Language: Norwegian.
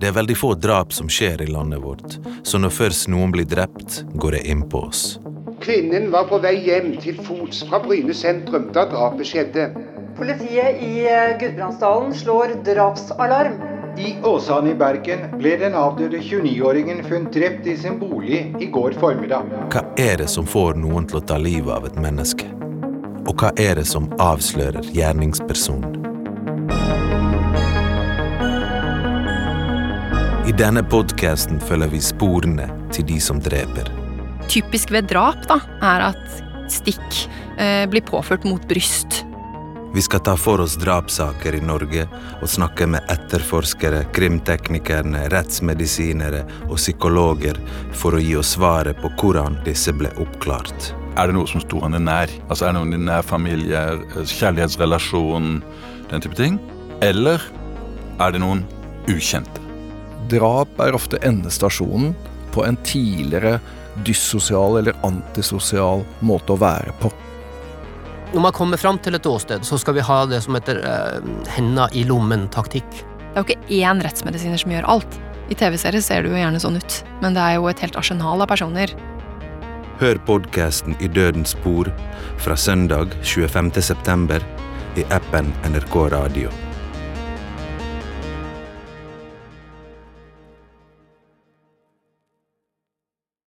Det er veldig få drap som skjer i landet vårt, så når først noen blir drept, går det inn på oss. Kvinnen var på vei hjem til fots fra Bryne sentrum da drapet skjedde. Politiet i eh, Gudbrandsdalen slår drapsalarm. I Åsane i Bergen ble den avdøde 29-åringen funnet drept i sin bolig i går formiddag. Hva er det som får noen til å ta livet av et menneske? Og hva er det som avslører gjerningspersonen? I denne podkasten følger vi sporene til de som dreper. Typisk ved drap da, er at stikk eh, blir påført mot bryst. Vi skal ta for oss drapssaker i Norge og snakke med etterforskere, krimteknikerne, rettsmedisinere og psykologer for å gi oss svaret på hvordan disse ble oppklart. Er det noe som sto henne nær? Altså Er det noen i nær familie, kjærlighetsrelasjon, den type ting? Eller er det noen ukjente? Drap er ofte endestasjonen på en tidligere dyssosial eller antisosial måte å være på. Når man kommer fram til et åsted, så skal vi ha det som heter eh, henda i lommen-taktikk. Det er jo ikke én rettsmedisiner som gjør alt. I TV-serier ser det jo gjerne sånn ut, men det er jo et helt arsenal av personer. Hør podkasten I dødens spor fra søndag 25. september i appen NRK Radio.